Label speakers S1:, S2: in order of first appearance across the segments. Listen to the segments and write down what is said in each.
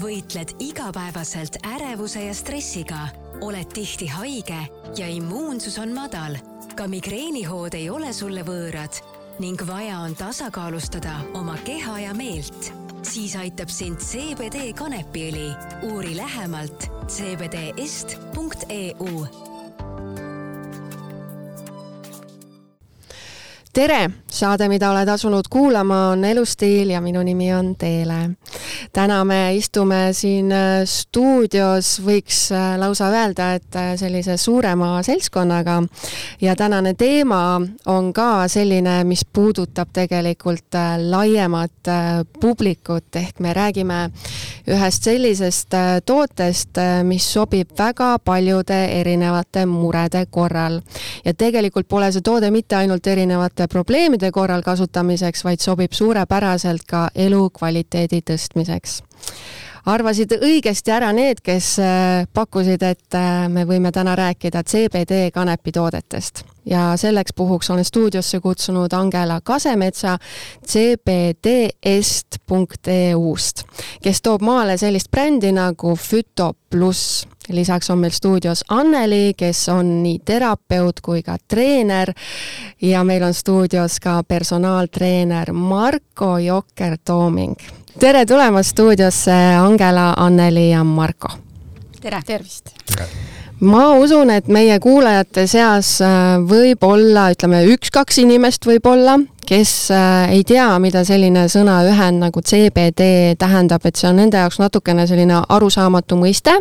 S1: võitled igapäevaselt ärevuse ja stressiga, oled tihti haige ja immuunsus on madal. ka migreenihood ei ole sulle võõrad ning vaja on tasakaalustada oma keha ja meelt. siis aitab sind CBD kanepiõli. uuri lähemalt cbdest.eu
S2: tere, saade, mida oled asunud kuulama, on Elustiil ja minu nimi on Teele. Täna me istume siin äh, stuudios, võiks äh, lausa öelda, et äh, sellise suurema seltskonnaga. Ja tänane teema on ka selline, mis puudutab tegelikult laiemat publikut, ehk me räägime ühest sellisest tootest, mis sobib väga paljude erinevate murede korral. ja tegelikult pole see toode mitte ainult erinevate probleemide korral kasutamiseks, vaid sobib suurepäraselt ka elukvaliteedi tõstmiseks arvasid õigesti ära need, kes äh, pakkusid, et äh, me võime täna rääkida CBD kanepitoodetest ja selleks puhuks olen stuudiosse kutsunud Angela Kasemetsa cbdest.eu-st, kes toob maale sellist brändi nagu Füto pluss. lisaks on meil stuudios Anneli, kes on nii terapeut kui ka treener ja meil on stuudios ka personaaltreener Marko Jokker-Tooming. Tere tulemast stuudiosse, Angela, Anneli ja Marko!
S3: tere!
S4: tervist!
S2: ma usun, et meie kuulajate seas äh, võib olla, ütleme, üks-kaks inimest võib-olla, kes äh, ei tea, mida selline sõnaühend nagu CBD tähendab, et see on nende jaoks natukene selline arusaamatu mõiste.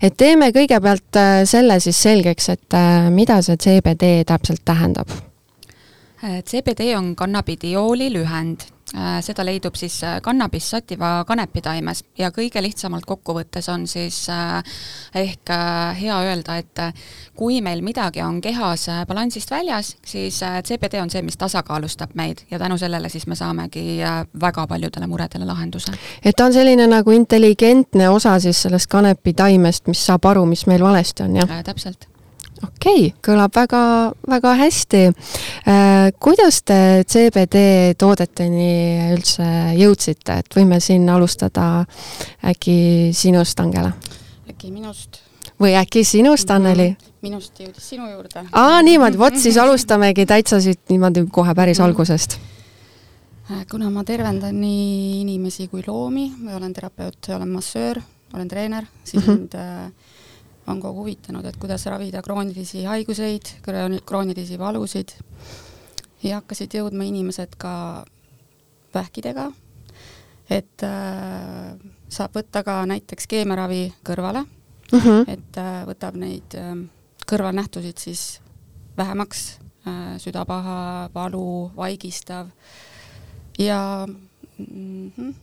S2: et teeme kõigepealt äh, selle siis selgeks, et mida see CBD täpselt tähendab?
S4: CBD on kannabidiooli lühend seda leidub siis äh, kannabis sativa kanepitaimes ja kõige lihtsamalt kokkuvõttes on siis äh, ehk hea öelda, et kui meil midagi on kehas balansist väljas, siis CBD on see, mis tasakaalustab meid ja tänu sellele siis me saamegi väga paljudele muredele lahenduse.
S2: et ta on selline nagu intelligentne osa siis sellest kanepitaimest, mis saab aru, mis meil valesti on, jah?
S4: täpselt
S2: okei okay,, kõlab väga, väga hästi äh,. kuidas te CBD toodeteni üldse jõudsite, et võime siin alustada äkki sinust, Angela?
S3: äkki minust?
S2: või äkki sinust, Anneli?
S3: minust jõudis sinu juurde.
S2: aa, niimoodi, vot siis alustamegi täitsa siit niimoodi kohe päris mm. algusest
S3: äh, kuna ma tervendan nii inimesi kui loomi, ma olen terapeut, olen massöör, olen treener, siis mm -hmm. On kogu huvitanud, et kuidas ravida kroonilisi haiguseid, kroonilisi valusid. Ja hakkasid jõudma inimesed ka vähkidega, et äh, saab võtta ka näiteks keemiaravi kõrvale. Mm, -hmm. et äh, võtab neid äh, kõrvalnähtusid siis vähemaks äh,, südapaha, valu, vaigistav. Ja mm -hmm,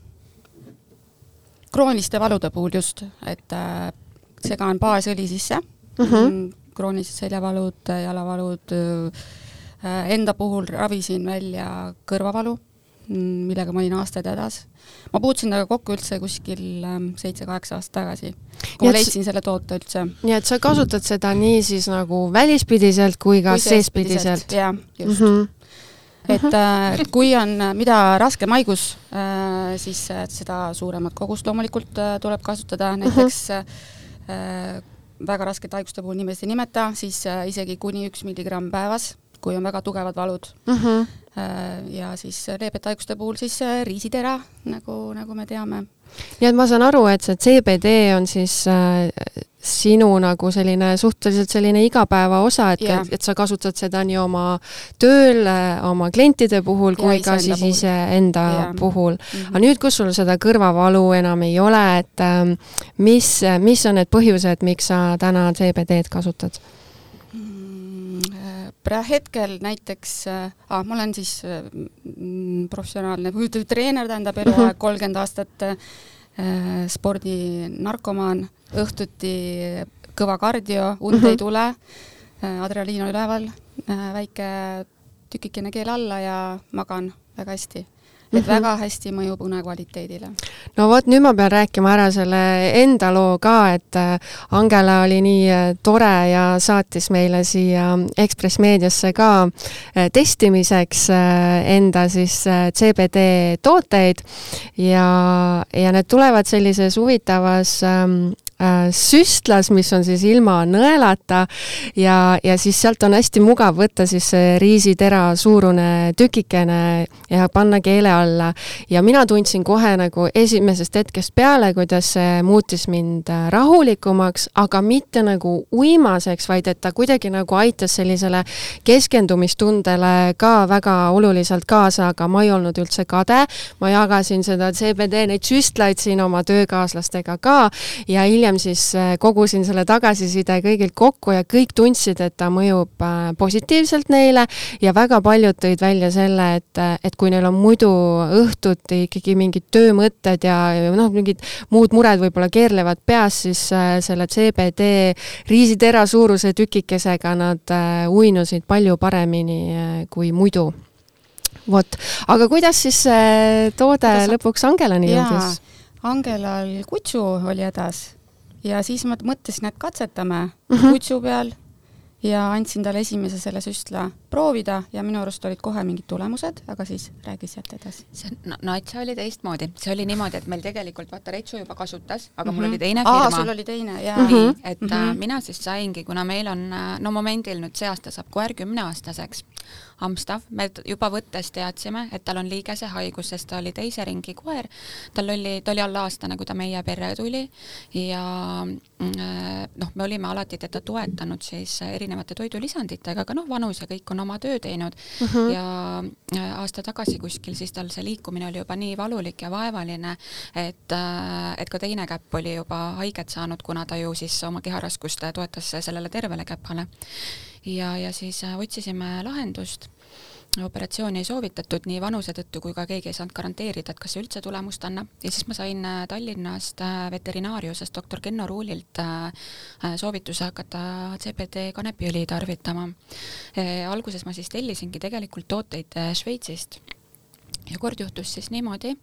S3: krooniliste valude puhul just, et äh, segan baasõli sisse mhm. mm, -hmm. kroonilised seljavalud, jalavalud, äh, enda puhul ravisin välja kõrvavalu, mm, millega ma olin aastaid hädas. ma puutusin temaga kokku üldse kuskil ähm, seitse-kaheksa aastat tagasi, kui ma leidsin selle toote üldse.
S2: nii et sa kasutad seda nii siis nagu välispidiselt kui ka seespidiselt?
S3: jah, just mm. -hmm et äh, kui on, mida raskem haigus, äh, siis seda suuremat kogust loomulikult tuleb kasutada, näiteks uh -huh Äh, väga raskete haiguste puhul nimeliselt ei nimeta, siis äh, isegi kuni üks milligramm päevas, kui on väga tugevad valud. Mhm. -huh. ja siis leebete haiguste puhul siis äh, riisitera, nagu, nagu me teame.
S2: nii et ma saan aru, et see CBD on siis sinu nagu selline suhteliselt selline igapäeva osa, et yeah., et sa kasutad seda nii oma tööl, oma klientide puhul kui ja ka siis iseenda yeah. puhul mm. -hmm. aga nüüd, kus sul seda kõrvavalu enam ei ole, et ähm, mis, mis on need põhjused, miks sa täna CBD-d kasutad?
S3: Mm, äh, praegu hetkel näiteks ah,, ma olen siis äh, professionaalne treener, tähendab eluaeg kolmkümmend aastat äh, spordinarkomaan õhtuti kõva kardio, und mm -hmm. ei tule, äh, adrenaliin on üleval, äh, väike tükikene keel alla ja magan väga hästi. et mm -hmm. väga hästi mõjub une kvaliteedile.
S2: no vot, nüüd ma pean rääkima ära selle enda loo ka, et äh, Angela oli nii tore ja saatis meile siia Ekspress Meediasse ka testimiseks enda siis CBD tooteid ja, ja need tulevad sellises huvitavas ähm, Äh, süstlas, mis on siis ilma nõelata ja, ja siis sealt on hästi mugav võtta siis see riisitera suurune tükikene ja panna keele alla. ja mina tundsin kohe nagu esimesest hetkest peale, kuidas see muutis mind äh, rahulikumaks, aga mitte nagu uimaseks, vaid et ta kuidagi nagu aitas sellisele keskendumistundele ka väga oluliselt kaasa, aga ma ei olnud üldse kade. ma jagasin seda CBD, neid süstlaid siin oma töökaaslastega ka ja hiljem hiljem siis äh, kogusin selle tagasiside kõigilt kokku ja kõik tundsid, et ta mõjub äh, positiivselt neile ja väga paljud tõid välja selle, et, äh, et kui neil on muidu õhtuti ikkagi mingid töömõtted ja, ja noh, mingid muud mured võib-olla keerlevad peas, siis selle CBD riisitera suuruse tükikesega nad uinusid palju paremini kui muidu. Vot, aga kuidas siis see toode Kuidas... lõpuks Angelani jõudis?
S3: Angelal kutsu oli hädas ja siis ma mõtlesin, et katsetame mm -hmm. kutsu peal ja andsin talle esimese selle süstla proovida ja minu arust olid kohe mingid tulemused, aga siis räägi sealt edasi.
S4: see no, natsa oli teistmoodi, see oli niimoodi, et meil tegelikult vaata Retsu juba kasutas, aga mm -hmm. mul oli teine firma.
S3: sul oli teine, jaa.
S4: nii, et mm -hmm. mina siis saingi, kuna meil on, no momendil nüüd see aasta saab koer kümneaastaseks hamstav, me juba võttes teadsime, et tal on liigesehaigus, sest ta oli teise ringi koer. tal oli, ta oli alla aastane, kui ta meie perre tuli ja mm, noh, me olime alati teda toetanud siis erinevate toidulisanditega, aga noh, vanus ja kõik on oma töö teinud uh mhm. -huh. ja äh, aasta tagasi kuskil siis tal see liikumine oli juba nii valulik ja vaevaline, et, äh, et ka teine käpp oli juba haiget saanud, kuna ta ju siis oma keharaskust toetas sellele tervele käpale ja, ja siis äh, otsisime lahendust. Operatsiooni ei soovitatud nii vanuse tõttu kui ka keegi ei saanud garanteerida, et kas see üldse tulemust annab. Ja siis ma sain äh, Tallinnast äh, veterinaariusest doktor Kenno Ruulilt soovituse hakata CBD kanepiõli tarvitama. alguses ma siis tellisingi tegelikult tooteid Šveitsist ja kord juhtus siis niimoodi,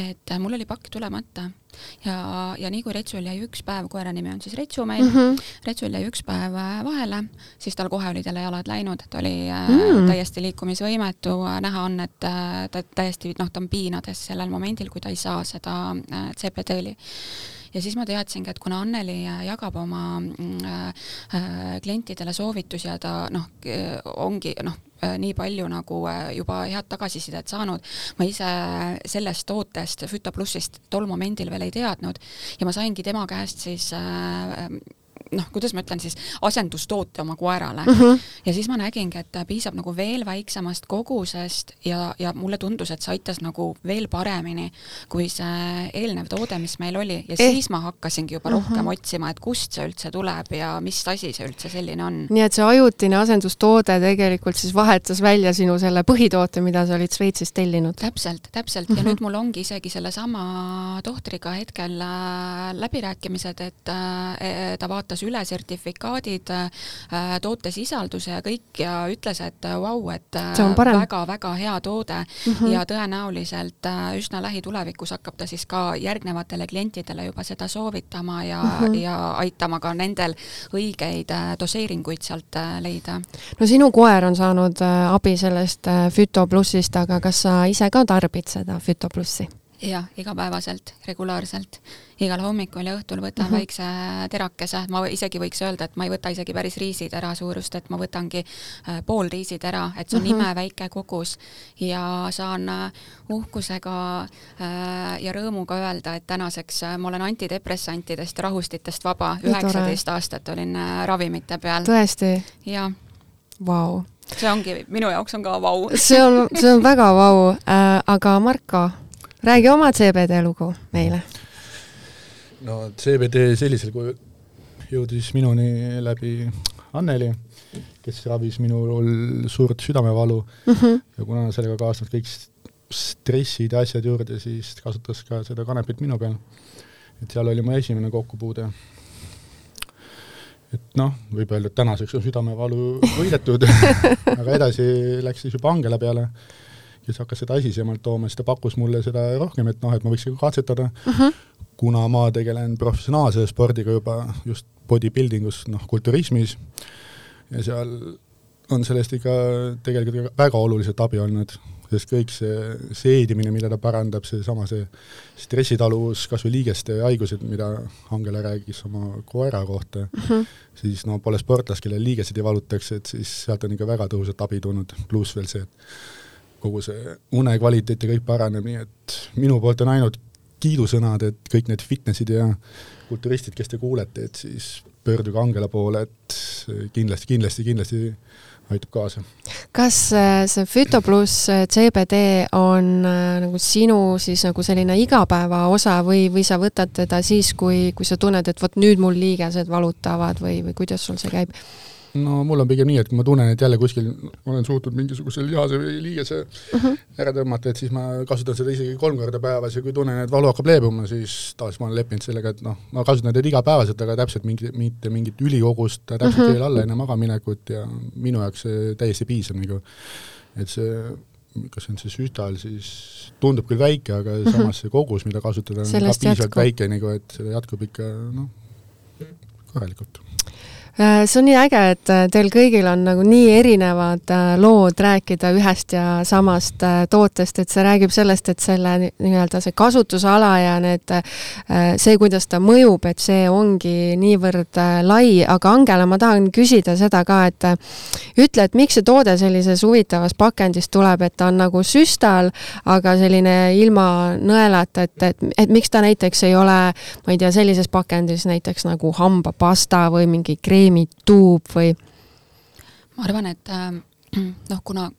S4: et mul oli pakk tulemata ja, ja nii kui Retsul jäi üks päev, koera nimi on siis Retsu meil mm, -hmm. Retsul jäi üks päev äh, vahele, siis tal kohe olid jälle jalad läinud, ta oli äh, mm. täiesti liikumisvõimetu, näha on, et äh, ta täiesti noh, ta on piinades sellel momendil, kui ta ei saa seda CBD-li ja siis ma teadsingi, et kuna Anneli jagab oma äh, klientidele soovitusi ja ta noh, ongi noh, Äh, nii palju nagu äh, juba head tagasisidet saanud. ma ise sellest tootest, Füta plussist tol momendil veel ei teadnud ja ma saingi tema käest siis äh, noh, kuidas ma ütlen siis, asendustoote oma koerale mm. -hmm. ja siis ma nägingi, et piisab nagu veel väiksemast kogusest ja, ja mulle tundus, et see aitas nagu veel paremini kui see eelnev toode, mis meil oli ja eh. siis ma hakkasingi juba mm -hmm. rohkem otsima, et kust see üldse tuleb ja mis asi see üldse selline on.
S2: nii et see ajutine asendustoode tegelikult siis vahetas välja sinu selle põhitoote, mida sa olid Šveitsist tellinud?
S4: täpselt, täpselt mm -hmm. ja mhm. nüüd mul ongi isegi sellesama tohtriga hetkel äh, läbirääkimised, et äh, ta vaatas vaatas üle sertifikaadid, äh, tootesisalduse ja kõik ja ütles, et äh, vau, et väga-väga äh, hea toode mm -hmm. ja tõenäoliselt üsna lähitulevikus hakkab ta siis ka järgnevatele klientidele juba seda soovitama ja mm, -hmm. ja aitama ka nendel õigeid doseeringuid sealt leida.
S2: no sinu koer on saanud abi sellest Füto plussist, aga kas sa ise ka tarbid seda Füto plussi?
S4: Jah, igapäevaselt, regulaarselt. igal hommikul ja õhtul võtan mm -hmm. väikse terakese, ma isegi võiks öelda, et ma ei võta isegi päris riisitera suurust, et ma võtangi äh, pool riisitera, et see on mm -hmm. imeväike kogus ja saan äh, uhkusega äh, ja rõõmuga öelda, et tänaseks ma olen antidepressantidest rahustitest vaba, üheksateist aastat olin ravimite peal.
S2: tõesti?
S4: jah.
S2: Vau
S4: see ongi, minu jaoks on ka vau.
S2: see on, see on väga vau äh,, aga Marko räägi oma CBD lugu meile.
S5: no CBD sellisel kujul jõudis minuni läbi Anneli, kes ravis minul suurt südamevalu mm -hmm. ja kuna sellega kaasnevad kõik stressid ja asjad juurde, siis kasutas ka seda kanepit minu peal. et seal oli mu esimene kokkupuude. et noh, võib öelda, et tänaseks on südamevalu võidetud aga edasi läks siis juba Angela peale kes hakkas seda esisemalt tooma, siis ta pakkus mulle seda rohkem, et noh, et ma võiks katsetada uh, -huh. kuna ma tegelen professionaalse spordiga juba just bodybuilding us, noh, kulturismis, ja seal on sellest ikka tegelikult väga oluliselt abi olnud, sest kõik see seedimine, mida ta parandab, seesama see stressitaluvus, kas või liigeste haigused, mida Angela rääkis oma koera kohta mm, -hmm. siis no pole sportlast, kellel liigesed ei valutaks, et siis sealt on ikka väga tõhusat abi tulnud, pluss veel see, et kogu see une kvaliteet ja kõik paraneb, nii et minu poolt on ainult kiidusõnad, et kõik need fitnessid ja kulturistid, kes te kuulete, et siis pöörduge Angela poole, et kindlasti, kindlasti, kindlasti aitab kaasa.
S2: kas äh, see Füto pluss äh, CBD on äh, nagu sinu siis nagu selline igapäeva osa või, või sa võtad teda siis, kui, kui sa tunned, et vot nüüd mul liigesed valutavad või, või kuidas sul see käib?
S5: No mul on pigem nii, et kui ma tunnen, et jälle kuskil olen suutnud mingisuguse lihase või liigese uh mhm. -huh. ära tõmmata, et siis ma kasutan seda isegi kolm korda päevas ja kui tunnen, et valu hakkab leebuma, siis tavaliselt ma olen leppinud sellega, et noh, ma kasutan teda igapäevaselt, aga täpselt mingi, mitte mingit ülikogust täpselt uh -huh. veel alla enne magamaminekut ja minu jaoks see täiesti piisab nagu, et see kas see on see süstal, siis tundub küll väike, aga uh -huh. samas see kogus, mida kasutada, on ka piisavalt väike nagu, et see jätkub ikka noh, korralikult
S2: see on nii äge, et äh, teil kõigil on nagu nii erinevad äh, lood rääkida ühest ja samast tootest, et see räägib sellest, et selle nii-öelda see kasutusala ja need, see, kuidas ta mõjub, et see ongi niivõrd lai, aga Angela, ma tahan küsida seda ka, et ütle, et miks see toode sellises huvitavas pakendis tuleb, et ta on nagu süstal, aga selline ilma nõelata, et, et, et miks ta näiteks ei ole, ma ei tea, sellises pakendis näiteks nagu hambapasta või mingi kreem, kreemituub või?
S4: ma arvan, et äh, noh, kuna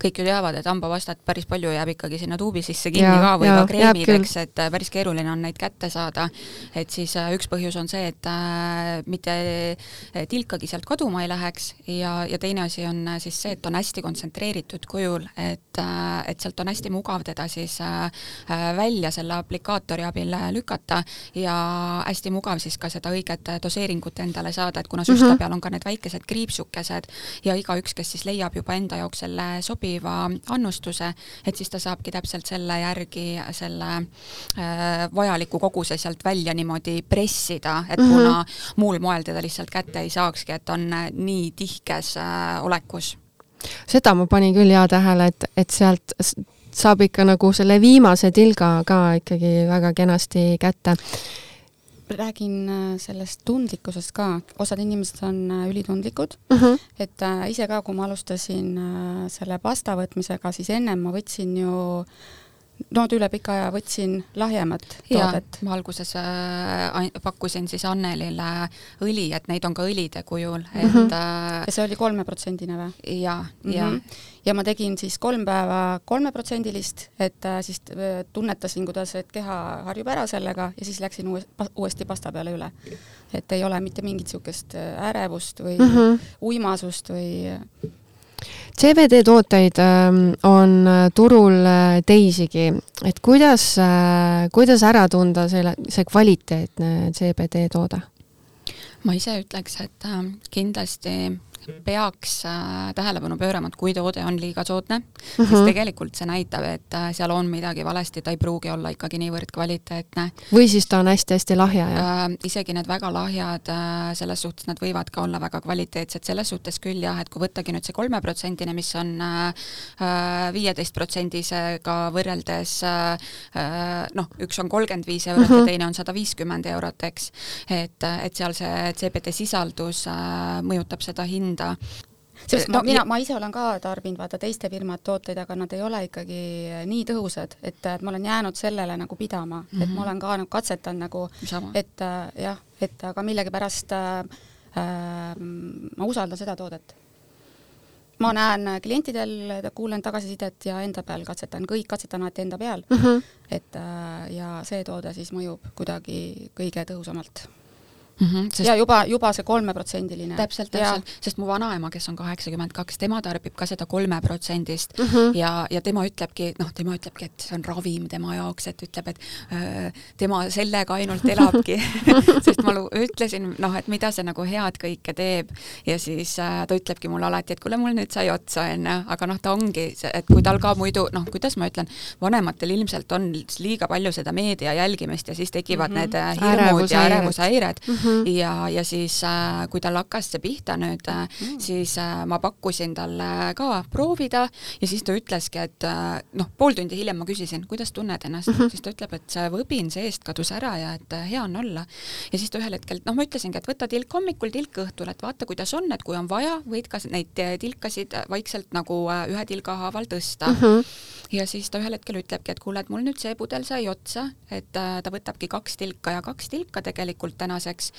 S4: kõik ju teavad, et hambapastat päris palju jääb ikkagi sinna tuubi sisse kinni ja, ka või ka kreemideks, et äh, päris keeruline on neid kätte saada. et siis äh, üks põhjus on see, et äh, mitte tilkagi sealt kaduma ei läheks ja, ja teine asi on äh, siis see, et on hästi kontsentreeritud kujul, et äh,, et sealt on hästi mugav teda siis äh, välja selle aplikaatori abil lükata ja hästi mugav siis ka seda õiget doseeringut endale saada, et kuna süstla mm -hmm. peal on ka need väikesed kriipsukesed ja igaüks, kes siis leiab juba enda jaoks selle sobiva annustuse, et siis ta saabki täpselt selle järgi selle äh, vajaliku koguse sealt välja niimoodi pressida, et mm -hmm. kuna muul moel teda lihtsalt kätte ei saakski, et on äh, nii tihkes äh, olekus.
S2: seda ma panin küll hea tähele, et, et sealt saab ikka nagu selle viimase tilga ka ikkagi väga kenasti kätte
S3: räägin äh, sellest tundlikkusest ka, osad inimesed on äh, ülitundlikud mhm. -huh. et äh, ise ka, kui ma alustasin äh, selle pasta võtmisega, siis ennem ma võtsin ju no üle pika aja võtsin lahjemat toodet.
S4: ma alguses äh, pakkusin siis Annelile õli, et neid on ka õlide kujul, et mm -hmm.
S3: äh, ja see oli kolmeprotsendine või?
S4: jaa, jaa mm -hmm
S3: ja ma tegin siis kolm päeva kolmeprotsendilist, et äh, siis äh, tunnetasin, kuidas, et keha harjub ära sellega ja siis läksin uuesti pasta peale üle. et ei ole mitte mingit niisugust äh, ärevust või mm -hmm. uimasust või
S2: CBD tooteid ähm, on turul teisigi, et kuidas, kuidas ära tunda selle, see kvaliteetne CBD toode?
S4: ma ise ütleks, et kindlasti peaks äh, tähelepanu pöörama, et kui toode on liiga soodne mm, -hmm. siis tegelikult see näitab, et äh, seal on midagi valesti, ta ei pruugi olla ikkagi niivõrd kvaliteetne.
S2: või siis ta on hästi-hästi lahja,
S4: jah äh,? isegi need väga lahjad äh,, selles suhtes nad võivad ka olla väga kvaliteetsed, selles suhtes küll jah, et kui võttagi nüüd see kolmeprotsendine, mis on äh, äh, viieteist protsendisega võrreldes äh, noh, üks on kolmkümmend viis eurot mm -hmm. ja mhm. teine on sada viiskümmend eurot, eks, et, et seal see CBD sisaldus äh, mõjutab seda hinda enda
S3: sest no, mina, ma ise olen ka tarbinud vaata teiste firmade tooteid, aga nad ei ole ikkagi nii tõhusad, et, et ma olen jäänud sellele nagu pidama mm, -hmm. et ma mhm. olen ka nagu katsetanud nagu, et äh, jah, et aga millegipärast äh, äh, ma usaldan seda toodet. ma näen klientidel, kuulen tagasisidet ja enda peal katsetan, kõik katsetan alati enda peal mm, -hmm. et äh, ja see toode siis mõjub kuidagi kõige tõhusamalt mm. -hmm, sest... ja juba, juba see kolmeprotsendiline.
S4: täpselt, täpselt, sest mu vanaema, kes on kaheksakümmend kaks, tema tarbib ka seda kolmeprotsendist mm -hmm. ja, ja tema ütlebki, noh, tema ütlebki, et see on ravim tema jaoks, et ütleb, et öö, tema sellega ainult elabki sest ma ütlesin, noh, et mida see nagu head kõike teeb ja siis äh, ta ütlebki mulle alati, et kuule, mul nüüd sai otsa, onju, aga noh, ta ongi, et kui tal ka muidu, noh, kuidas ma ütlen, vanematel ilmselt on liiga palju seda meedia jälgimist ja siis tekivad mm -hmm. need äh, hirmud ja ärevushäired mm -hmm. Ja, ja siis äh, kui tal hakkas see pihta nüüd äh,, mm -hmm. siis äh, ma pakkusin talle ka proovida ja siis ta ütleski, et noh, pool tundi hiljem ma küsisin, kuidas tunned ennast mm, -hmm. siis ta ütleb, et see võbin seest kadus ära ja et hea on olla. ja siis ta ühel hetkel, noh, ma ütlesingi, et võta tilk hommikul, tilk õhtul, et vaata, kuidas on, et kui on vaja, võid ka neid tilkasid vaikselt nagu ühe tilga haaval tõsta mm. -hmm ja siis ta ühel hetkel ütlebki, et kuule, et mul nüüd see pudel sai otsa, et ta võtabki kaks tilka ja kaks tilka tegelikult tänaseks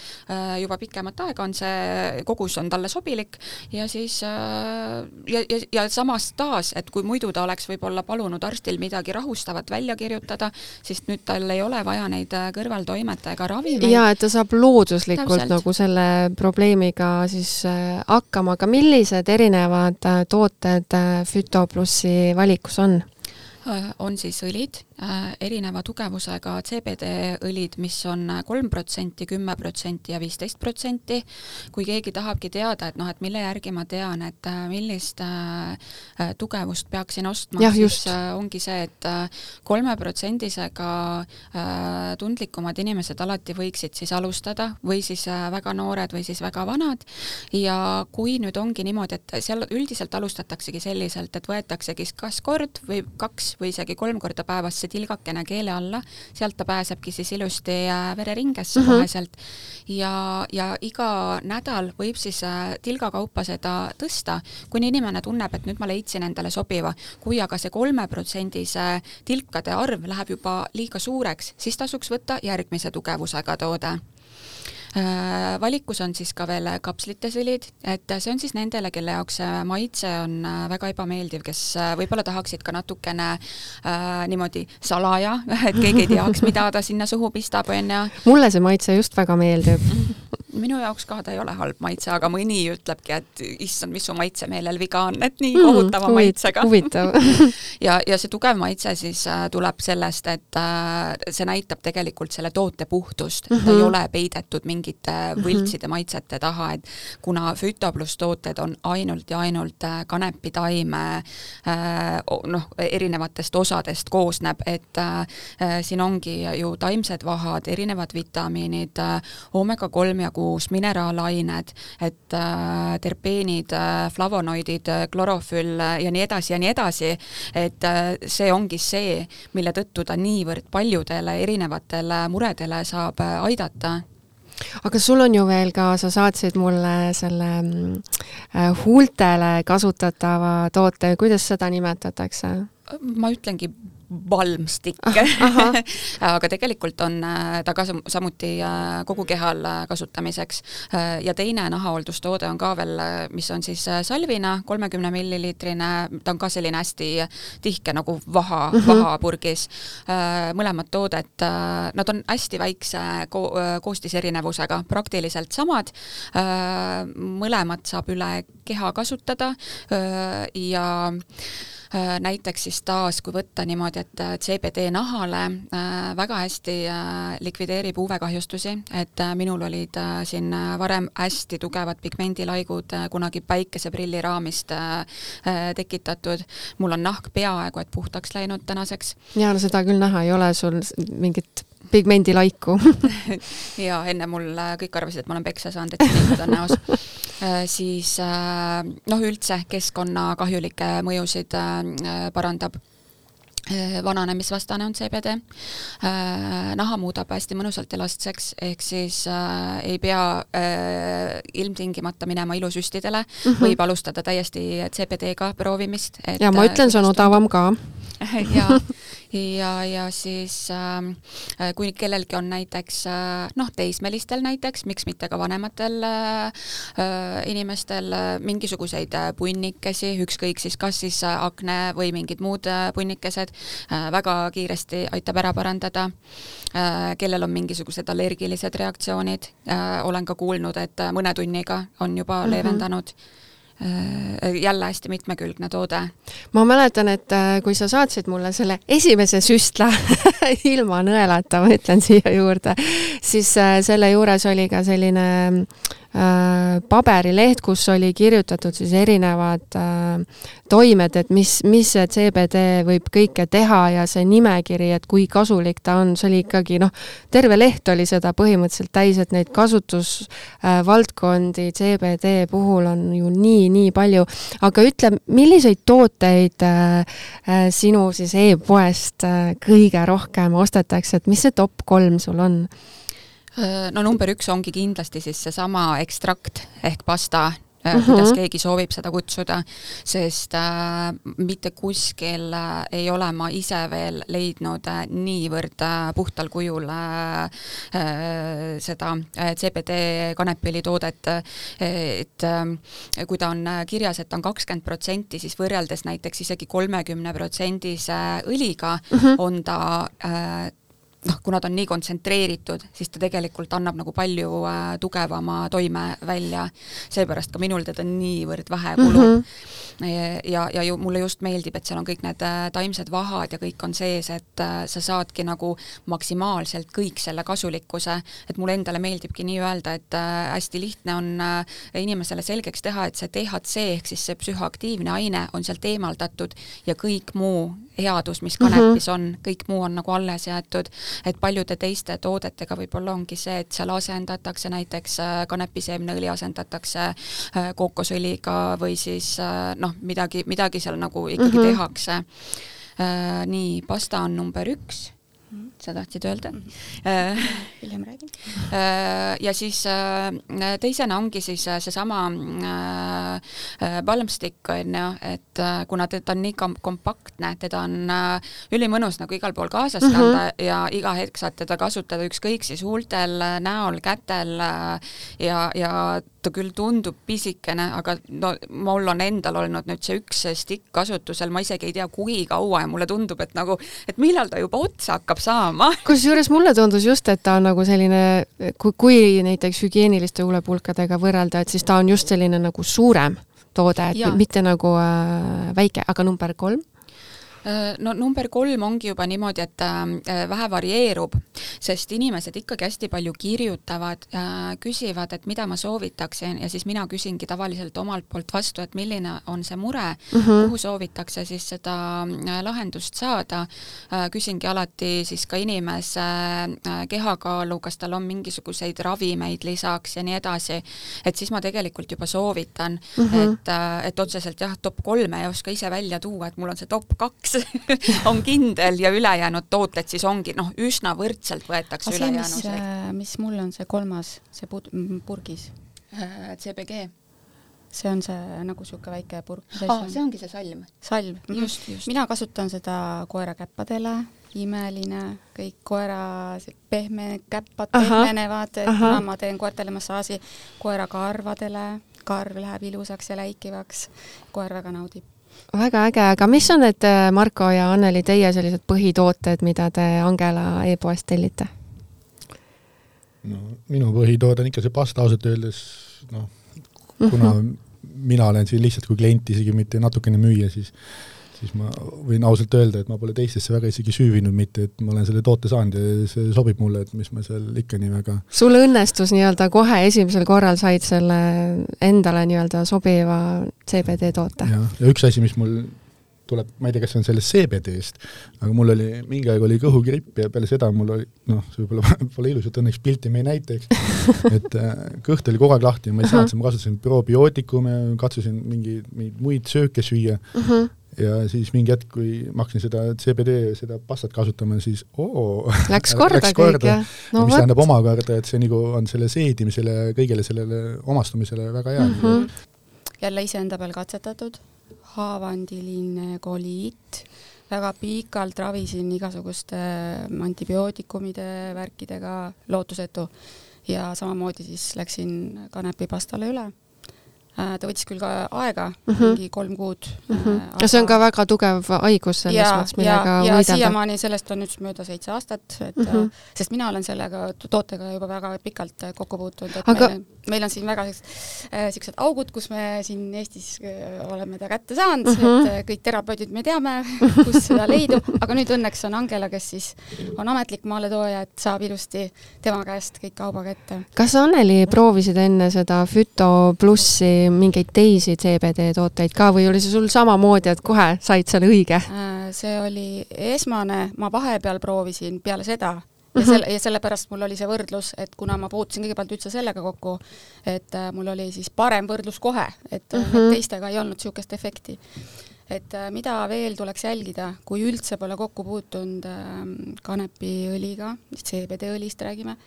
S4: juba pikemat aega on see kogus on talle sobilik ja siis äh, ja, ja, ja samas taas, et kui muidu ta oleks võib-olla palunud arstil midagi rahustavat välja kirjutada, siis nüüd tal ei ole vaja neid kõrvaltoimete ega ravimeid.
S2: ja et ta saab looduslikult Täpselt. nagu selle probleemiga siis hakkama, aga millised erinevad tooted Füto plussi valikus on?
S4: Äh, on siis õlid, äh, erineva tugevusega CBD õlid, mis on kolm protsenti, kümme protsenti ja viisteist protsenti. kui keegi tahabki teada, et noh, et mille järgi ma tean, et äh, millist tugevust peaksin ostma, siis ongi see, et kolmeprotsendisega tundlikumad inimesed alati võiksid siis alustada või siis väga noored või siis väga vanad. ja kui nüüd ongi niimoodi, et seal üldiselt alustataksegi selliselt, et võetaksegi kas kord või kaks kaks või isegi kolm korda päevas see tilgakene keele alla, sealt ta pääsebki siis ilusti äh, vereringesse mm -hmm. koheselt ja, ja iga nädal võib siis äh, tilga kaupa seda tõsta, kuni inimene tunneb, et nüüd ma leidsin endale sobiva. kui aga see kolmeprotsendise tilkade arv läheb juba liiga suureks, siis tasuks võtta järgmise tugevusega toode Äh, valikus on siis ka veel kapslites õlid, et see on siis nendele, kelle jaoks maitse on äh, väga ebameeldiv, kes äh, võib-olla tahaksid ka natukene äh, niimoodi salaja, et keegi ei teaks, mida ta sinna suhu pistab, onju.
S2: mulle see maitse just väga meeldib
S4: minu jaoks ka ta ei ole halb maitse, aga mõni ütlebki, et issand, mis su maitsemeelel viga on, et nii kohutava mm, maitsega.
S2: huvitav
S4: ja, ja see tugev maitse siis äh, tuleb sellest, et äh, see näitab tegelikult selle toote puhtust mm, -hmm. ta ei mhm. ole peidetud mingite mhm. võltside mm -hmm. maitsete taha, et kuna Füto pluss tooted on ainult ja ainult äh, kanepitaime noh, erinevatest osadest koosneb, et siin ongi ju taimsed vahad, erinevad vitamiinid oomega kolm ja kuus, kuus, mineraalained, et äh, terpeenid äh,, flavonoidid äh,, klorofüll äh, ja nii edasi ja nii edasi, et äh, see ongi see, mille tõttu ta niivõrd paljudele erinevatele muredele saab äh, aidata.
S2: Aga sul on ju veel ka, sa saatsid mulle selle äh, huultele kasutatava toote, kuidas seda nimetatakse?
S4: ma ütlengi valmstik aga tegelikult on äh, ta ka samuti äh, kogu kehal äh, kasutamiseks. ja teine nahahooldustoode on ka veel, mis on siis salvina, kolmekümne milliliitrine, ta on ka selline hästi tihke nagu vaha mm, -hmm. vahapurgis. mõlemad toodet, nad on hästi väikse ko koostiserinevusega, praktiliselt samad. mõlemad saab üle keha kasutada ja näiteks siis taas, kui võtta niimoodi, et äh, CBD nahale äh, väga hästi likvideerib UV-kahjustusi, et minul olid siin varem hästi tugevad pigmendilaigud kunagi päikeseprilli raamist tekitatud, mul on nahk peaaegu et puhtaks läinud tänaseks.
S2: jaa, no seda küll näha ei ole. Sul mingit pigmendilaiku
S4: ja enne mul kõik arvasid, et ma olen peksa saanud, et sinikud on näos äh,. siis äh, noh, üldse keskkonna kahjulikke mõjusid äh, parandab äh, vananemisvastane on CBD äh,. naha muudab hästi mõnusalt elastseks, ehk siis äh, ei pea äh, ilmtingimata minema ilusüstidele mm, -hmm. võib alustada täiesti CBD-ga proovimist.
S2: ja ma ütlen, see on odavam ka
S4: ja, ja, ja siis ähm, äh, kui kellelgi on näiteks äh, noh, teismelistel näiteks, miks mitte ka vanematel äh, äh inimestel äh, mingisuguseid punnikesi, ükskõik siis kas siis akne või mingid muud punnikesed äh,, väga kiiresti aitab ära parandada äh,. kellel on mingisugused allergilised reaktsioonid äh,, olen ka kuulnud, et mõne tunniga on juba mm -hmm. leevendanud Äh, jälle hästi mitmekülgne toode.
S2: ma mäletan, et äh, kui sa saatsid mulle selle esimese süstla ilma nõelata, ma ütlen siia juurde, siis äh, selle juures oli ka selline äh, paberileht, kus oli kirjutatud siis erinevad äh, toimed, et mis, mis see CBD võib kõike teha ja see nimekiri, et kui kasulik ta on, see oli ikkagi noh, terve leht oli seda põhimõtteliselt täis, et neid kasutusvaldkondi äh, CBD puhul on ju nii, nii palju. aga ütle, milliseid tooteid äh, äh, sinu siis e-poest äh, kõige rohkem ostetakse, et mis see top kolm sul on?
S4: Äh, no number üks ongi kindlasti siis seesama ekstrakt ehk pasta Uh äh, -huh. kuidas mhm. keegi soovib seda kutsuda, sest äh, mitte kuskil äh, ei ole ma ise veel leidnud äh, niivõrd äh, puhtal kujul äh, äh, seda äh, CBD kanepilitoodet, et äh, kui ta on kirjas, et on kakskümmend protsenti, siis võrreldes näiteks isegi kolmekümne protsendise õliga uh mhm. -huh. on ta äh, noh, kuna ta on nii kontsentreeritud, siis ta tegelikult annab nagu palju äh, tugevama toime välja, seepärast ka minul teda niivõrd vähe kulub. Mm. -hmm ja, ja ju mulle just meeldib, et seal on kõik need äh, taimsed vahad ja kõik on sees, et äh, sa saadki nagu maksimaalselt kõik selle kasulikkuse, et mulle endale meeldibki nii öelda, et äh, hästi lihtne on inimesele selgeks teha, et see DHC ehk siis see psühhoaktiivne aine on sealt eemaldatud ja kõik muu headus, mis kanepis mhm. on, kõik muu on nagu alles jäetud, et paljude teiste toodetega võib-olla ongi see, et seal asendatakse näiteks kanepiseemneõli asendatakse kookosõliga või siis noh, noh, midagi, midagi seal nagu ikkagi mm -hmm. tehakse äh,. nii, pasta on number üks sa tahtsid öelda mm? -hmm.
S3: hiljem räägin.
S4: Äh, ja siis äh, teisena ongi siis seesama palmstick on ju, et kuna teda on nii kompaktne, teda on ülimõnus nagu igal pool kaasas kanda mm -hmm. ja iga hetk saad teda kasutada ükskõik siis huultel, näol, kätel ja, ja ta küll tundub pisikene, aga no mul on endal olnud nüüd see üks stikk kasutusel, ma isegi ei tea, kui kaua ja mulle tundub, et nagu, et millal ta juba otsa hakkab saama
S2: kusjuures mulle tundus just, et ta on nagu selline, kui, kui näiteks hügieeniliste huulepulkadega võrrelda, et siis ta on just selline nagu suurem toode, et ja. mitte nagu äh, väike, aga number kolm?
S4: Äh, no number kolm ongi juba niimoodi, et äh, vähe varieerub, sest inimesed ikkagi hästi palju kirjutavad, äh, küsivad, et mida ma soovitaksin ja siis mina küsingi tavaliselt omalt poolt vastu, et milline on see mure mm, -hmm. kuhu soovitakse siis seda lahendust saada. küsingi alati siis ka inimese kehakaalu, kas tal on mingisuguseid ravimeid lisaks ja nii edasi, et siis ma tegelikult juba soovitan mm, -hmm. et, et otseselt jah, top kolme ei oska ise välja tuua, et mul on see top kaks üks on kindel ja ülejäänud tooted siis ongi noh, üsna võrdselt võetakse ülejäänuseid.
S3: mis, äh, mis mul on see kolmas, see pud-, purgis
S4: äh,? CBG
S3: see on see nagu niisugune väike purk.
S4: aa, see ongi see salm?
S3: salm, just, just. mina kasutan seda koerakäppadele, imeline, kõik koera pehme, käppad pehmenevad, kuna ma teen koertele massaaži, koera karvadele, karv läheb ilusaks ja läikivaks, koer väga naudib
S2: väga äge, aga mis on need, äh, Marko ja Anneli, teie sellised põhitooted, mida te Angela e-poest tellite?
S5: no minu põhitoode on ikka see pasta ausalt öeldes, noh, kuna mm -hmm. mina olen siin lihtsalt kui klient, isegi mitte natukene müüja, siis siis ma võin ausalt öelda, et ma pole teistesse väga isegi süüvinud, mitte et ma olen selle toote saanud ja see sobib mulle, et mis ma seal ikka nii väga
S2: sul õnnestus nii-öelda kohe esimesel korral said selle endale nii-öelda sobiva CBD toote?
S5: jah, ja üks asi, mis mul tuleb, ma ei tea, kas see on sellest CBD-st, aga mul oli, mingi aeg oli kõhugripp ja peale seda mul oli, noh, see võib-olla pole ilus, et õnneks pilti me ei näita, eks, et äh, kõht oli kogu aeg lahti ja ma ei saanud, ma kasutasin probiootikume, katsusin mingi, mingeid muid sööke süüa uh. -huh ja siis mingi hetk, kui ma hakkasin seda CBD, seda pastat kasutama, siis oo
S2: läks korda läks kõik, jah?
S5: no mis tähendab omakorda, et see nagu on selle seedimisele kõigele sellele omastumisele väga hea mm. -hmm.
S3: jälle iseenda peal katsetatud, haavandiline koliit, väga pikalt ravisin igasuguste antibiootikumide värkidega, lootusetu. ja samamoodi siis läksin kanepipastale üle ta võttis küll ka aega mm, -hmm. mingi kolm kuud
S2: mm. -hmm. Aga... ja see on ka väga tugev haigus selles mõttes, millega
S3: ja, võidelda. siiamaani sellest on nüüd mööda seitse aastat, et mm -hmm. sest mina olen sellega tootega juba väga pikalt äh, kokku puutunud, aga... meil, meil on siin väga niisugused äh, augud, kus me siin Eestis oleme ta kätte saanud mm, -hmm. et kõik terapeudid me teame, kus seda leidub, aga nüüd õnneks on Angela, kes siis on ametlik maaletooja, et saab ilusti tema käest kõik kauba kätte.
S2: kas Anneli proovisid enne seda Füto plussi mingeid teisi CBD tooteid ka või oli see sul samamoodi, et kohe said selle õige?
S3: Äh, see oli esmane, ma vahepeal proovisin peale seda ja mhm. selle, ja sellepärast mul oli see võrdlus, et kuna ma puutusin kõigepealt üldse sellega kokku, et äh, mul oli siis parem võrdlus kohe, et mm -hmm. teistega ei olnud niisugust efekti. et äh, mida veel tuleks jälgida, kui üldse pole kokku puutunud äh, kanepiõliga, CBD õlist räägime,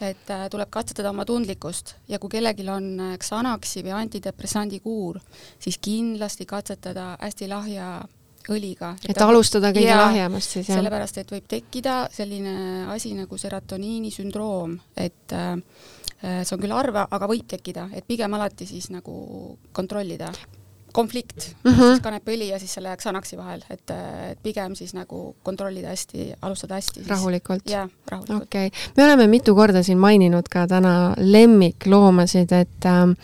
S3: et tuleb katsetada oma tundlikkust ja kui kellelgi on Xanaxi või antidepressandi kuur, siis kindlasti katsetada hästi lahja õliga.
S2: et alustada kõige lahjemast siis,
S3: jah? sellepärast, et võib tekkida selline asi nagu serotoniini sündroom, et äh, äh see on küll harva, aga võib tekkida, et pigem alati siis nagu kontrollida konflikt mm, -hmm. siis kanepiõli ja siis selle Xanaxi vahel, et, et pigem siis nagu kontrollida hästi, alustada hästi.
S2: rahulikult?
S3: jah, rahulikult.
S2: okei okay., me oleme mitu korda siin maininud ka täna lemmikloomasid, et äh,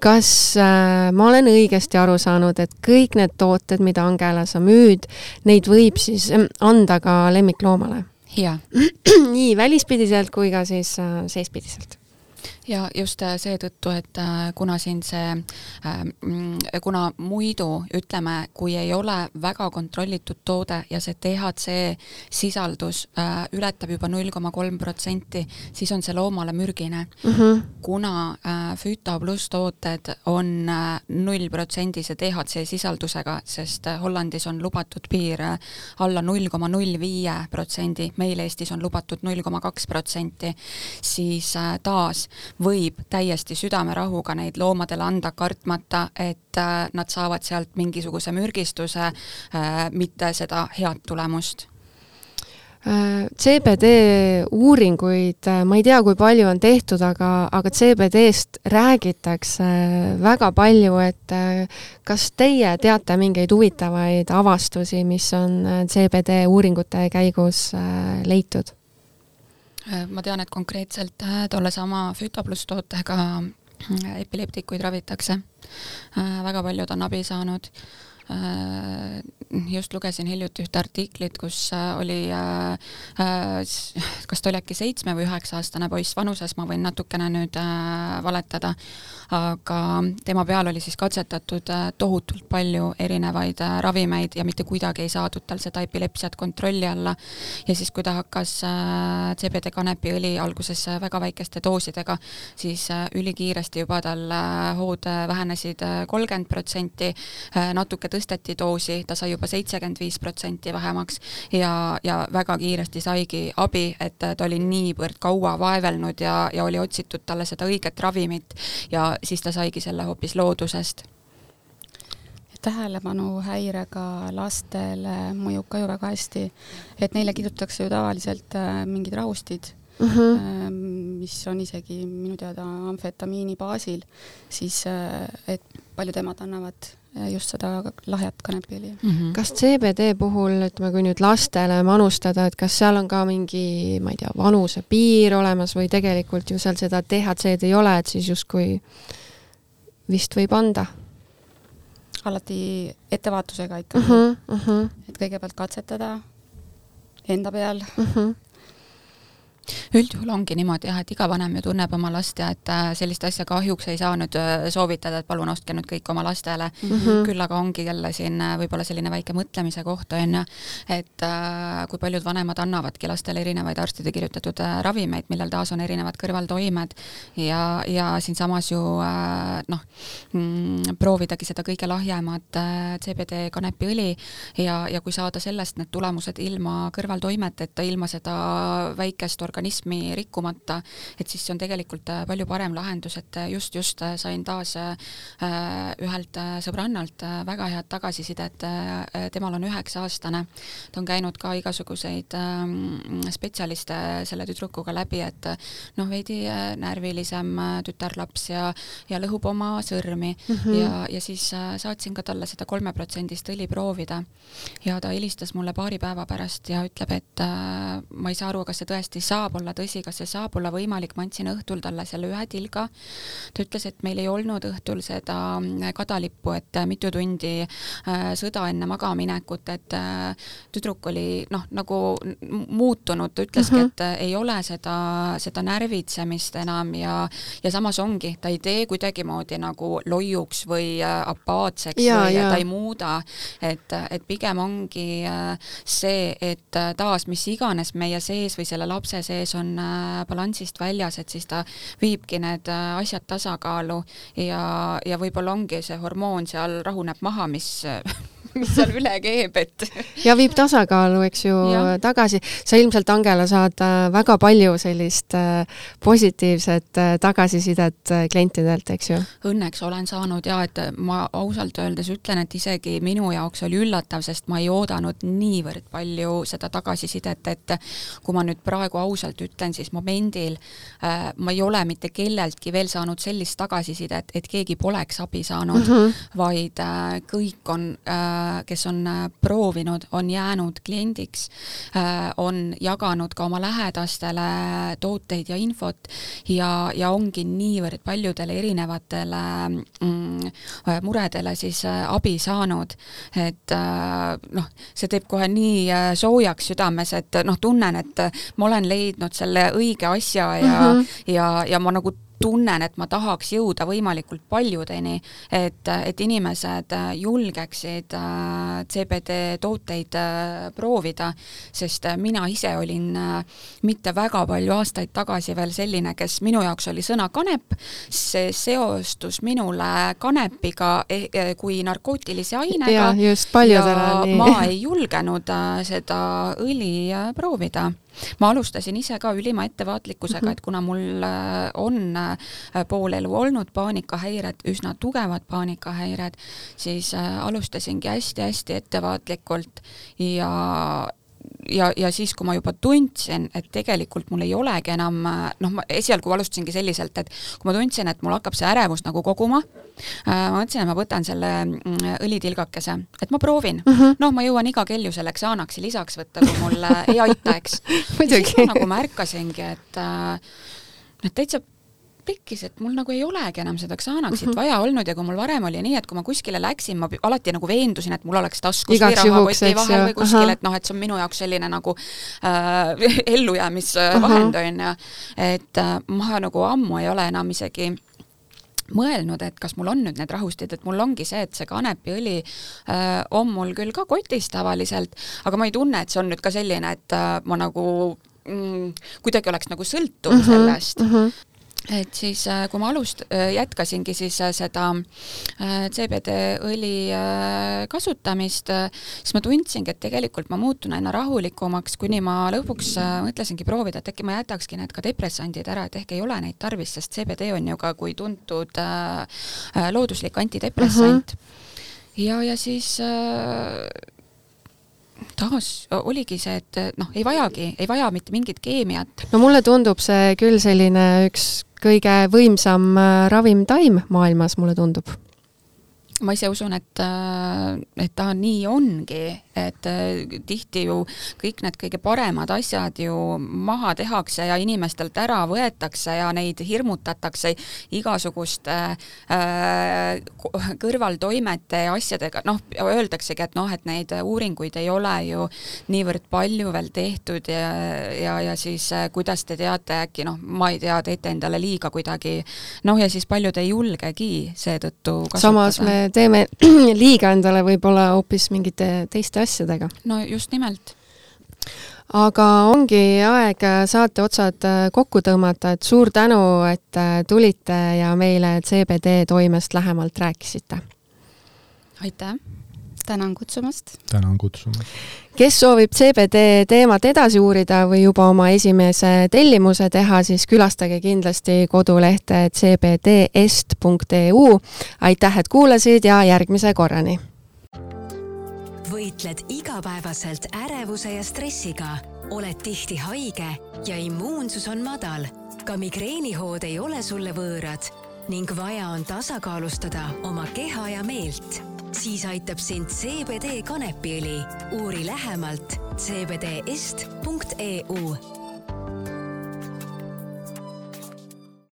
S2: kas äh, ma olen õigesti aru saanud, et kõik need tooted, mida Angela sa müüd, neid võib siis anda ka lemmikloomale?
S4: jaa.
S2: nii välispidiselt kui ka siis äh, seespidiselt
S4: ja just äh, seetõttu, et äh, kuna siin see, äh, mm, kuna muidu ütleme, kui ei ole väga kontrollitud toode ja see DHC sisaldus ületab juba null koma kolm protsenti, siis on see loomale mürgine mm. -hmm. kuna Füto pluss tooted on nullprotsendise DHC sisaldusega, sest Hollandis on lubatud piir alla null koma null viie protsendi, meil Eestis on lubatud null koma kaks protsenti, siis taas võib täiesti südamerahuga neid loomadele anda, kartmata, et äh, nad saavad sealt mingisuguse mürgistuse, äh, mitte seda head tulemust
S2: äh, CBD uuringuid, ma ei tea, kui palju on tehtud, aga, aga CBD-st räägitakse väga palju, et kas teie teate mingeid huvitavaid avastusi, mis on CBD uuringute käigus leitud?
S4: Äh, ma tean, et konkreetselt äh, tollesama Fütopluss tootega äh, epileptikuid ravitakse. väga paljud on abi saanud just lugesin hiljuti ühte artiklit, kus äh, oli, äh, kas ta oli äkki seitsme või üheksa aastane poiss vanuses, ma võin natukene nüüd valetada, aga tema peal oli siis katsetatud tohutult palju erinevaid ravimeid ja mitte kuidagi ei saadud tal seda epilepsiat kontrolli alla. ja siis, kui ta hakkas CBD kanepiõli alguses väga väikeste doosidega, siis ülikiiresti juba tal hood vähenesid kolmkümmend protsenti, natuke tõsteti doosi, ta sai juba seitsekümmend viis protsenti vähemaks ja, ja väga kiiresti saigi abi, et ta oli niivõrd kaua vaevelnud ja, ja oli otsitud talle seda õiget ravimit ja siis ta saigi selle hoopis loodusest
S3: tähelepanuhäirega lastele mõjub ka ju väga hästi, et neile kirjutatakse ju tavaliselt äh, mingid rahustid mm, -hmm. mis on isegi minu teada amfetamiini baasil, siis äh, et paljud emad annavad just seda lahjat kanepiõli mm.
S2: -hmm. kas CBD puhul, ütleme, kui nüüd lastele manustada, et kas seal on ka mingi, ma ei tea, vanusepiir olemas või tegelikult ju seal seda DHC-d ei ole, et siis justkui vist võib anda?
S3: alati ettevaatusega ikkagi uh. -huh, uh -huh. et kõigepealt katsetada enda peal uh, -huh
S4: üldjuhul ongi niimoodi jah, et iga vanem ju tunneb oma last ja et äh, sellist asja kahjuks ei saa nüüd äh, soovitada, et palun ostke nüüd kõik oma lastele mm. -hmm. küll aga ongi jälle siin äh, võib-olla selline väike mõtlemise koht on ju, et kui paljud vanemad annavadki lastele erinevaid arstide kirjutatud ravimeid, millel taas on erinevad kõrvaltoimed ja, ja siinsamas ju noh mm,, proovidagi seda kõige lahjemat CBD kanepiõli ja, ja kui saada sellest need tulemused ilma kõrvaltoimeteta, ilma seda väikest organismi organismi rikkumata, et siis see on tegelikult palju parem lahendus, et just, just sain taas ühelt sõbrannalt väga head tagasisidet, temal on üheksa-aastane, ta on käinud ka igasuguseid ähm, spetsialiste selle tüdrukuga läbi, et noh, veidi närvilisem tütarlaps ja, ja lõhub oma sõrmi. Mm -hmm. ja, ja siis saatsin ka talle seda kolmeprotsendist õli proovida. Ja ta helistas mulle paari päeva pärast ja ütleb, et äh, ma ei saa aru, kas see tõesti saab olla tõsi, kas see saab olla võimalik, ma andsin õhtul talle selle ühe tilga. ta ütles, et meil ei olnud õhtul seda äh, kadalippu, et äh, mitu tundi äh, sõda enne magamaminekut, et tüdruk oli noh, nagu muutunud, ta ütleski mm, -hmm. et ei ole seda, seda närvitsemist enam ja, ja samas ongi, ta ei tee kuidagimoodi nagu loiuks või apaatseks ja, või ja. ta ei muuda, et, et pigem ongi see, et taas, mis iganes meie sees või selle lapse sees on äh, balansist väljas, et siis ta viibki need asjad tasakaalu ja, ja võib-olla ongi see hormoon seal rahuneb maha, mis mis seal üle keeb, et
S2: ja viib tasakaalu, eks ju, tagasi. sa ilmselt, Angela, saad väga palju sellist positiivset tagasisidet klientidelt, eks ju?
S4: Õnneks olen saanud ja et ma ausalt öeldes ütlen, et isegi minu jaoks oli üllatav, sest ma ei oodanud niivõrd palju seda tagasisidet, et kui ma nüüd praegu ausalt ütlen, siis momendil äh, ma ei ole mitte kelleltki veel saanud sellist tagasisidet, et keegi poleks abi saanud mm, -hmm. vaid äh, kõik on äh,, kes on äh, proovinud, on jäänud kliendiks äh,, on jaganud ka oma lähedastele tooteid ja infot ja, ja ongi niivõrd paljudele erinevatele mm, muredele siis äh, abi saanud, et äh, noh, see teeb kohe nii äh, soojaks südames, et noh, tunnen, et ma olen leidnud selle õige asja ja mm, -hmm. ja, ja ma nagu tunnen, et ma tahaks jõuda võimalikult paljudeni, et, et inimesed julgeksid äh, CBD tooteid äh, proovida, sest mina ise olin äh, mitte väga palju aastaid tagasi veel selline, kes minu jaoks oli sõna kanep, see seostus minule kanepiga eh, eh, kui narkootilise ainega
S2: ja, just,
S4: ja ma ei julgenud seda õli proovida ma alustasin ise ka ülima ettevaatlikkusega mm, -hmm. et kuna mul äh, on äh, poolelu olnud paanikahäired, üsna tugevad paanikahäired, siis äh, alustasingi hästi-hästi ettevaatlikult ja ja, ja siis, kui ma juba tundsin, et tegelikult mul ei olegi enam noh, ma esialgu alustasingi selliselt, et kui ma tundsin, et mul hakkab see ärevus nagu koguma äh,, ma mõtlesin, et ma võtan selle mm, õlitilgakese, et ma proovin. Mm -hmm.. noh, ma jõuan iga kell ju selle Xanaxi lisaks võtta, kui mul ei aita, eks. Siis ma nagu märkasingi, et äh, et täitsa tekkis, et mul nagu ei olegi enam seda Xanaxit mm -hmm. vaja olnud ja kui mul varem oli nii, et kui ma kuskile läksin, ma alati nagu veendusin, et mul oleks taskus
S2: Igaks
S4: või rahakoti vahel või kuskil, et noh, et see on minu jaoks selline nagu äh, ellujäämisvahend on ju, et äh, ma nagu ammu ei ole enam isegi mõelnud, et kas mul on nüüd need rahustid, et mul ongi see, et see kanepiõli äh, on mul küll ka kotis tavaliselt, aga ma ei tunne, et see on nüüd ka selline, et äh, ma nagu mm, kuidagi oleks nagu sõltuv mm -hmm, sellest. mm. -hmm et siis, äh, kui ma alust-, äh, jätkasingi siis äh, seda CBD õli kasutamist, siis ma tundsingi, et tegelikult ma muutun aina rahulikumaks, kuni ma lõpuks mõtlesingi proovida, et äkki ma jätakski need ka depressandid ära, et ehk ei ole neid tarvis, sest CBD on ju ka kui tuntud looduslik antidepressant uh. -huh. ja, ja siis taas oligi see, et noh, ei vajagi, ei vaja mitte mingit keemiat.
S2: no mulle tundub see küll selline üks kõige võimsam äh, ravimtaim maailmas, mulle tundub
S4: ma ise usun, et, äh, et ta nii ongi, et äh, tihti ju kõik need kõige paremad asjad ju maha tehakse ja inimestelt ära võetakse ja neid hirmutatakse igasuguste äh, kõrvaltoimete ja asjadega, noh, öeldaksegi, et noh, et neid uuringuid ei ole ju niivõrd palju veel tehtud ja, ja, ja siis äh, kuidas te teate, äkki noh, ma ei tea, teete endale liiga kuidagi, noh, ja siis paljud ei julgegi seetõttu kasutada.
S2: samas me teeme liiga endale võib-olla hoopis mingite teiste asjadega.
S4: no just nimelt
S2: aga ongi aeg saate otsad kokku tõmmata, et suur tänu, et tulite ja meile CBD toimest lähemalt rääkisite.
S4: aitäh!
S3: Tänan kutsumast!
S5: tänan kutsumast!
S2: kes soovib CBD teemat edasi uurida või juba oma esimese tellimuse teha, siis külastage kindlasti kodulehte cbdest.eu. aitäh, et kuulasid ja järgmise korrani!
S1: võitled igapäevaselt ärevuse ja stressiga, oled tihti haige ja immuunsus on madal, ka migreenihood ei ole sulle võõrad ning vaja on tasakaalustada oma keha ja meelt, siis aitab sind CBD kanepiõli. uuri lähemalt cbdest.eu